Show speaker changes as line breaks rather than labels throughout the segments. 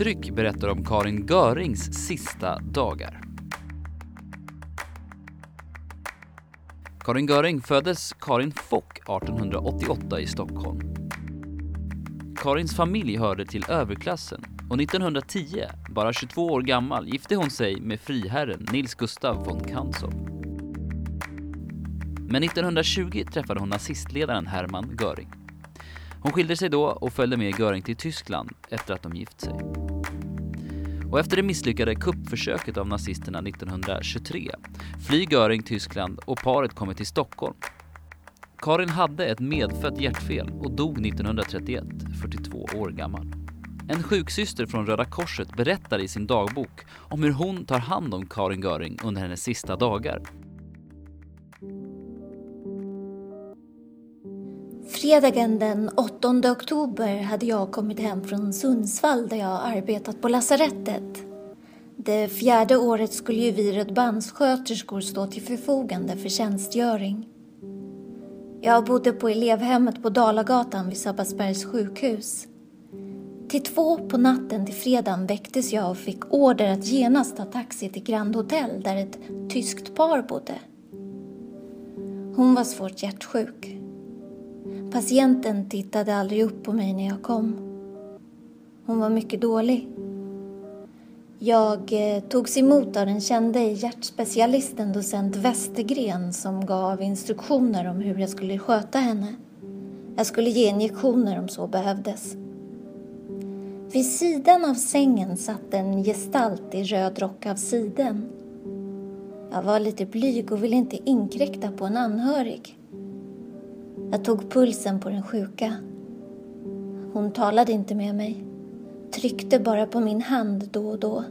Tryck berättar om Karin Görings sista dagar. Karin Göring föddes Karin Fock 1888 i Stockholm. Karins familj hörde till överklassen och 1910, bara 22 år gammal, gifte hon sig med friherren Nils Gustav von Kantzow. Men 1920 träffade hon nazistledaren Hermann Göring. Hon skilde sig då och följde med Göring till Tyskland efter att de gift sig. Och efter det misslyckade kuppförsöket av nazisterna 1923 flyr Göring Tyskland och paret kommer till Stockholm. Karin hade ett medfött hjärtfel och dog 1931, 42 år gammal. En sjuksyster från Röda Korset berättar i sin dagbok om hur hon tar hand om Karin Göring under hennes sista dagar.
Fredagen den 8 oktober hade jag kommit hem från Sundsvall där jag arbetat på lasarettet. Det fjärde året skulle ju vi rödbandssköterskor stå till förfogande för tjänstgöring. Jag bodde på elevhemmet på Dalagatan vid Sabbatsbergs sjukhus. Till två på natten till fredagen väcktes jag och fick order att genast ta taxi till Grand Hotel där ett tyskt par bodde. Hon var svårt hjärtsjuk. Patienten tittade aldrig upp på mig när jag kom. Hon var mycket dålig. Jag eh, togs emot av den kände hjärtspecialisten docent Westergren som gav instruktioner om hur jag skulle sköta henne. Jag skulle ge injektioner om så behövdes. Vid sidan av sängen satt en gestalt i röd rock av siden. Jag var lite blyg och ville inte inkräkta på en anhörig. Jag tog pulsen på den sjuka. Hon talade inte med mig, tryckte bara på min hand då och då.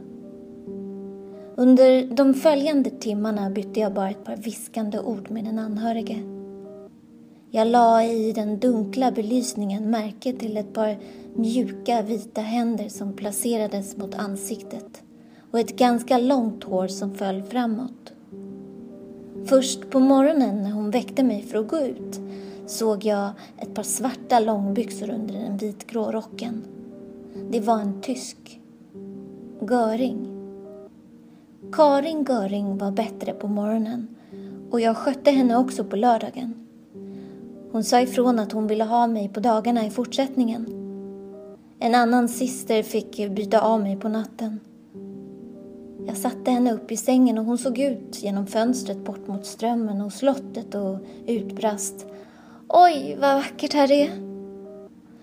Under de följande timmarna bytte jag bara ett par viskande ord med den anhörige. Jag la i den dunkla belysningen märke till ett par mjuka vita händer som placerades mot ansiktet och ett ganska långt hår som föll framåt. Först på morgonen när hon väckte mig för att gå ut såg jag ett par svarta långbyxor under den vitgrå rocken. Det var en tysk. Göring. Karin Göring var bättre på morgonen och jag skötte henne också på lördagen. Hon sa ifrån att hon ville ha mig på dagarna i fortsättningen. En annan syster fick byta av mig på natten. Jag satte henne upp i sängen och hon såg ut genom fönstret bort mot strömmen och slottet och utbrast Oj, vad vackert här är.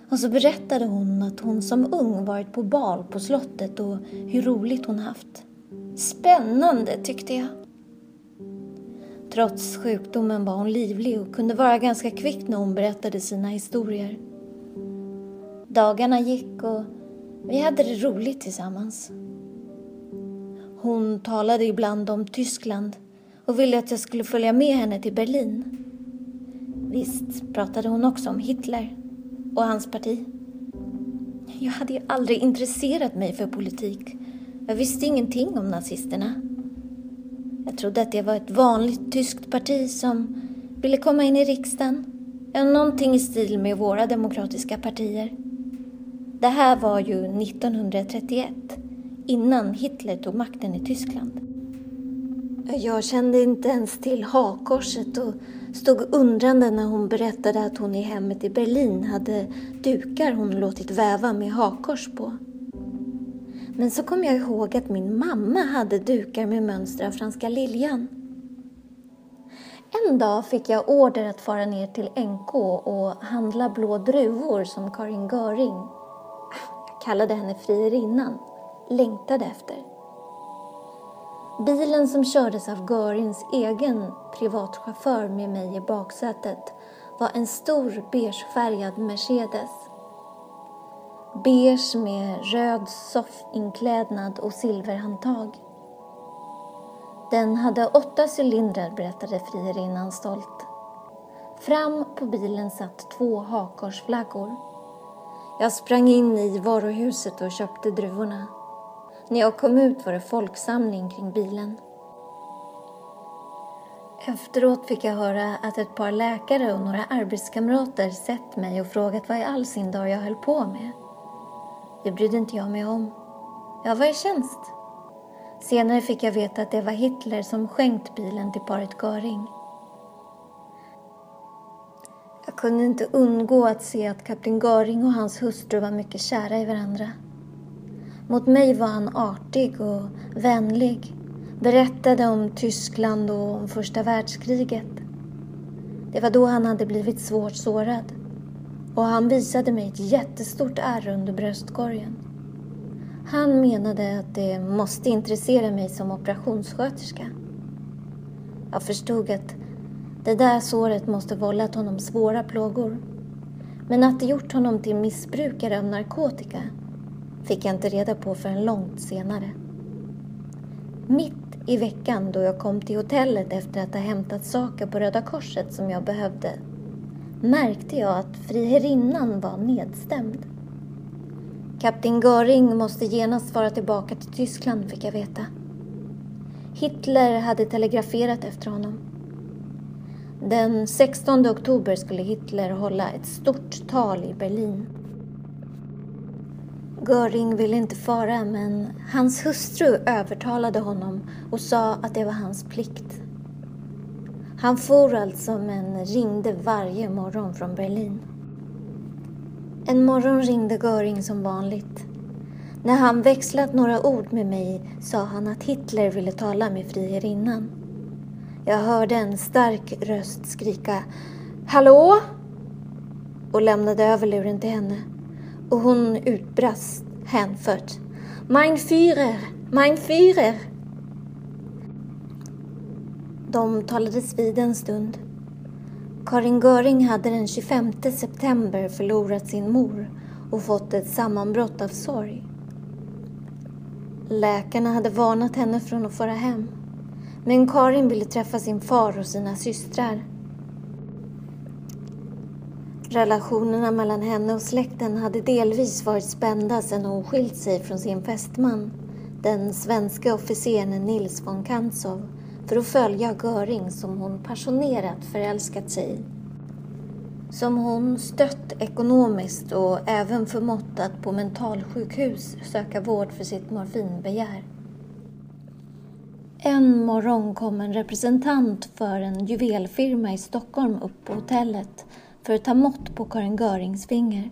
Och så berättade hon att hon som ung varit på bal på slottet och hur roligt hon haft. Spännande, tyckte jag. Trots sjukdomen var hon livlig och kunde vara ganska kvick när hon berättade sina historier. Dagarna gick och vi hade det roligt tillsammans. Hon talade ibland om Tyskland och ville att jag skulle följa med henne till Berlin. Visst pratade hon också om Hitler och hans parti. Jag hade ju aldrig intresserat mig för politik. Jag visste ingenting om nazisterna. Jag trodde att det var ett vanligt tyskt parti som ville komma in i riksdagen. Någonting i stil med våra demokratiska partier. Det här var ju 1931, innan Hitler tog makten i Tyskland. Jag kände inte ens till hakorset och stod undrande när hon berättade att hon i hemmet i Berlin hade dukar hon låtit väva med hakkors på. Men så kom jag ihåg att min mamma hade dukar med mönster av franska liljan. En dag fick jag order att fara ner till NK och handla blå druvor som Karin Göring, jag kallade henne frierinnan, längtade efter. Bilen som kördes av Görins egen privatchaufför med mig i baksätet var en stor beigefärgad Mercedes. Beige med röd soffinklädnad och silverhandtag. Den hade åtta cylindrar, berättade frierinnan stolt. Fram på bilen satt två hakkorsflaggor. Jag sprang in i varuhuset och köpte druvorna. När jag kom ut var det folksamling kring bilen. Efteråt fick jag höra att ett par läkare och några arbetskamrater sett mig och frågat vad i all sin dag jag höll på med. Det brydde inte jag mig om. Jag var i tjänst. Senare fick jag veta att det var Hitler som skänkt bilen till paret Göring. Jag kunde inte undgå att se att kapten Göring och hans hustru var mycket kära i varandra. Mot mig var han artig och vänlig, berättade om Tyskland och om första världskriget. Det var då han hade blivit svårt sårad och han visade mig ett jättestort ärr under bröstkorgen. Han menade att det måste intressera mig som operationssköterska. Jag förstod att det där såret måste vållat honom svåra plågor. Men att det gjort honom till missbrukare av narkotika fick jag inte reda på förrän långt senare. Mitt i veckan då jag kom till hotellet efter att ha hämtat saker på Röda Korset som jag behövde märkte jag att friherrinnan var nedstämd. Kapten Göring måste genast vara tillbaka till Tyskland, fick jag veta. Hitler hade telegraferat efter honom. Den 16 oktober skulle Hitler hålla ett stort tal i Berlin. Göring ville inte fara, men hans hustru övertalade honom och sa att det var hans plikt. Han for alltså, men ringde varje morgon från Berlin. En morgon ringde Göring som vanligt. När han växlat några ord med mig sa han att Hitler ville tala med friherrinnan. Jag hörde en stark röst skrika ”Hallå?” och lämnade över luren till henne. Och hon utbrast hänfört ”Mein Führer! Mein Führer!” De talades vid en stund. Karin Göring hade den 25 september förlorat sin mor och fått ett sammanbrott av sorg. Läkarna hade varnat henne från att föra hem. Men Karin ville träffa sin far och sina systrar. Relationerna mellan henne och släkten hade delvis varit spända sedan hon skilt sig från sin fästman, den svenska officeren Nils von Kantzow, för att följa Göring som hon passionerat förälskat sig i. Som hon stött ekonomiskt och även förmått att på mentalsjukhus söka vård för sitt morfinbegär. En morgon kom en representant för en juvelfirma i Stockholm upp på hotellet för att ta mått på Karin Görings finger.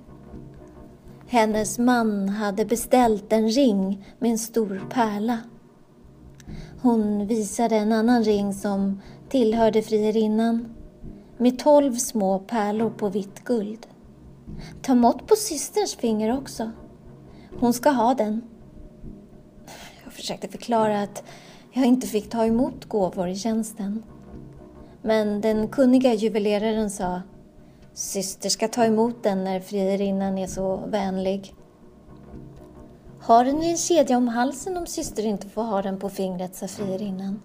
Hennes man hade beställt en ring med en stor pärla. Hon visade en annan ring som tillhörde frierinnan med tolv små pärlor på vitt guld. Ta mått på systerns finger också. Hon ska ha den. Jag försökte förklara att jag inte fick ta emot gåvor i tjänsten. Men den kunniga juveleraren sa Syster ska ta emot den när frierinnan är så vänlig. Har den i en kedja om halsen om syster inte får ha den på fingret, sa frierinnan.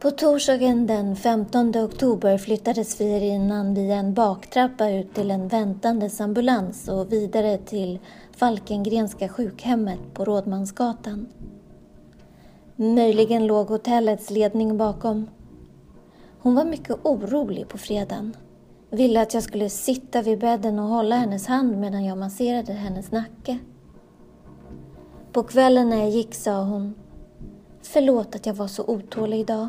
På torsdagen den 15 oktober flyttades frierinnan via en baktrappa ut till en väntandes ambulans och vidare till Falkengrenska sjukhemmet på Rådmansgatan. Möjligen låg hotellets ledning bakom. Hon var mycket orolig på fredagen. Ville att jag skulle sitta vid bädden och hålla hennes hand medan jag masserade hennes nacke. På kvällen när jag gick sa hon Förlåt att jag var så otålig idag.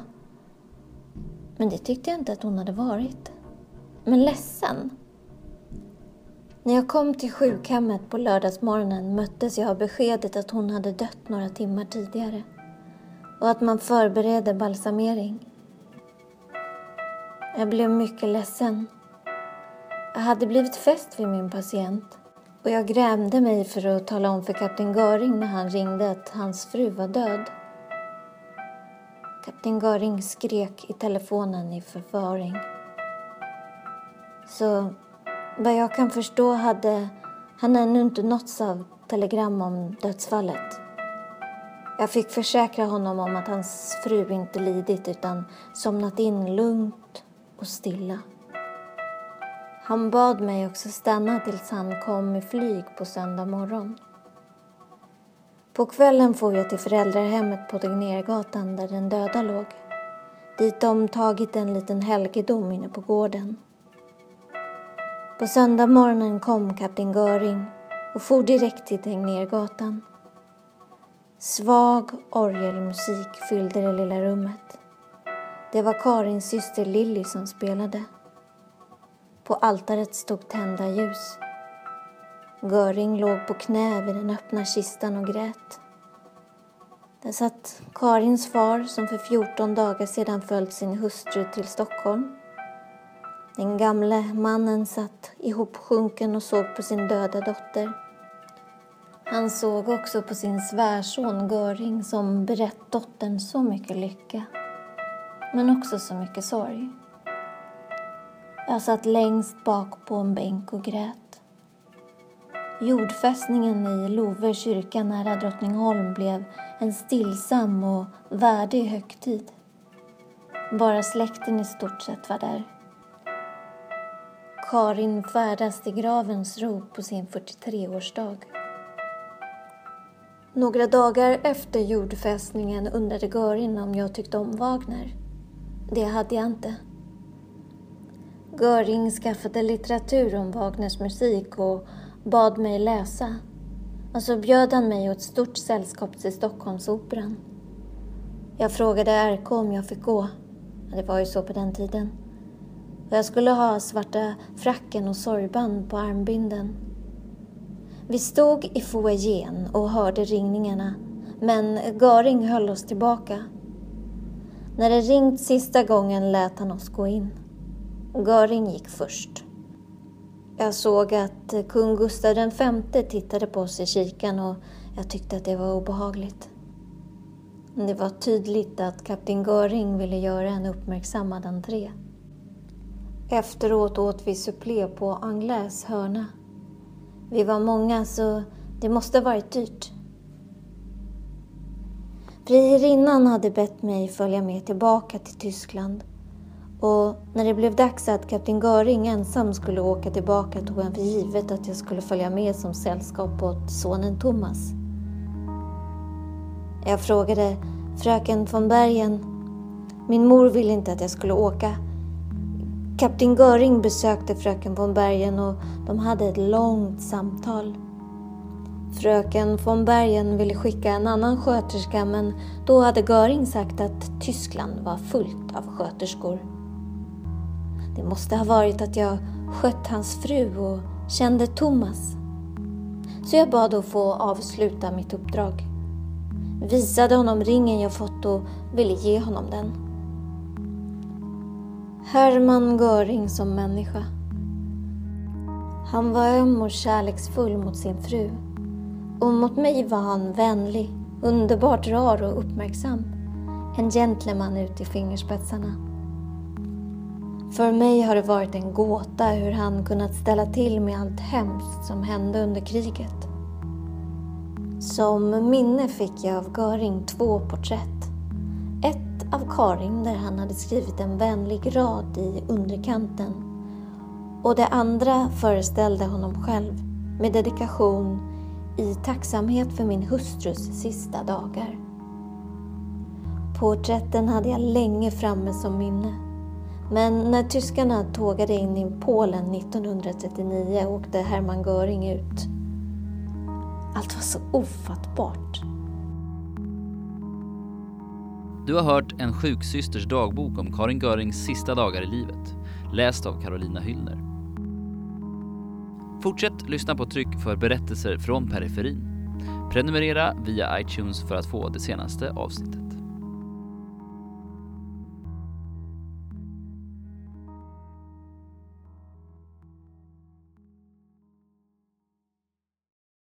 Men det tyckte jag inte att hon hade varit. Men ledsen. När jag kom till sjukhemmet på lördagsmorgonen möttes jag av beskedet att hon hade dött några timmar tidigare och att man förbereder balsamering. Jag blev mycket ledsen. Jag hade blivit fäst vid min patient och jag grämde mig för att tala om för kapten Göring när han ringde att hans fru var död. Kapten Göring skrek i telefonen i förvaring. Så vad jag kan förstå hade han ännu inte nåtts av telegram om dödsfallet. Jag fick försäkra honom om att hans fru inte lidit utan somnat in lugnt och stilla. Han bad mig också stanna tills han kom med flyg på söndag morgon. På kvällen for jag till föräldrahemmet på Tegnérgatan där den döda låg. Dit de tagit en liten helgedom inne på gården. På söndag morgonen kom kapten Göring och for direkt till Tegnérgatan. Svag orgelmusik fyllde det lilla rummet. Det var Karins syster Lilly som spelade. På altaret stod tända ljus. Göring låg på knä vid den öppna kistan och grät. Där satt Karins far som för 14 dagar sedan följt sin hustru till Stockholm. Den gamle mannen satt ihopsjunken och såg på sin döda dotter. Han såg också på sin svärson Göring som berett dottern så mycket lycka, men också så mycket sorg. Jag satt längst bak på en bänk och grät. Jordfästningen i Love kyrka nära Drottningholm blev en stillsam och värdig högtid. Bara släkten i stort sett var där. Karin färdas till gravens ro på sin 43-årsdag. Några dagar efter jordfästningen undrade Görin om jag tyckte om Wagner. Det hade jag inte. Göring skaffade litteratur om Wagners musik och bad mig läsa. Och så bjöd han mig och ett stort sällskap till Stockholmsoperan. Jag frågade RK om jag fick gå. Det var ju så på den tiden. Och jag skulle ha svarta fracken och sorgband på armbinden. Vi stod i foajén och hörde ringningarna, men Göring höll oss tillbaka. När det ringt sista gången lät han oss gå in. Göring gick först. Jag såg att kung Gustav V tittade på oss i kikan och jag tyckte att det var obehagligt. Det var tydligt att kapten Göring ville göra en uppmärksammad entré. Efteråt åt vi supplé på Anglais hörna. Vi var många så det måste ha varit dyrt. Friherrinnan hade bett mig följa med tillbaka till Tyskland och när det blev dags att kapten Göring ensam skulle åka tillbaka tog han för givet att jag skulle följa med som sällskap åt sonen Thomas. Jag frågade fröken von Bergen. Min mor ville inte att jag skulle åka. Kapten Göring besökte fröken von Bergen och de hade ett långt samtal. Fröken von Bergen ville skicka en annan sköterska men då hade Göring sagt att Tyskland var fullt av sköterskor. Det måste ha varit att jag skött hans fru och kände Thomas. Så jag bad att få avsluta mitt uppdrag. Visade honom ringen jag fått och ville ge honom den. Hermann Göring som människa. Han var öm och kärleksfull mot sin fru. Och mot mig var han vänlig, underbart rar och uppmärksam. En gentleman ut i fingerspetsarna. För mig har det varit en gåta hur han kunnat ställa till med allt hemskt som hände under kriget. Som minne fick jag av Göring två porträtt. Ett av Karin där han hade skrivit en vänlig rad i underkanten och det andra föreställde honom själv med dedikation i tacksamhet för min hustrus sista dagar. Porträtten hade jag länge framme som minne. Men när tyskarna tågade in i Polen 1939 åkte Hermann Göring ut. Allt var så ofattbart.
Du har hört En sjuksysters dagbok om Karin Görings sista dagar i livet, läst av Carolina Hyllner. Fortsätt lyssna på Tryck för berättelser från periferin. Prenumerera via iTunes för att få det senaste avsnittet.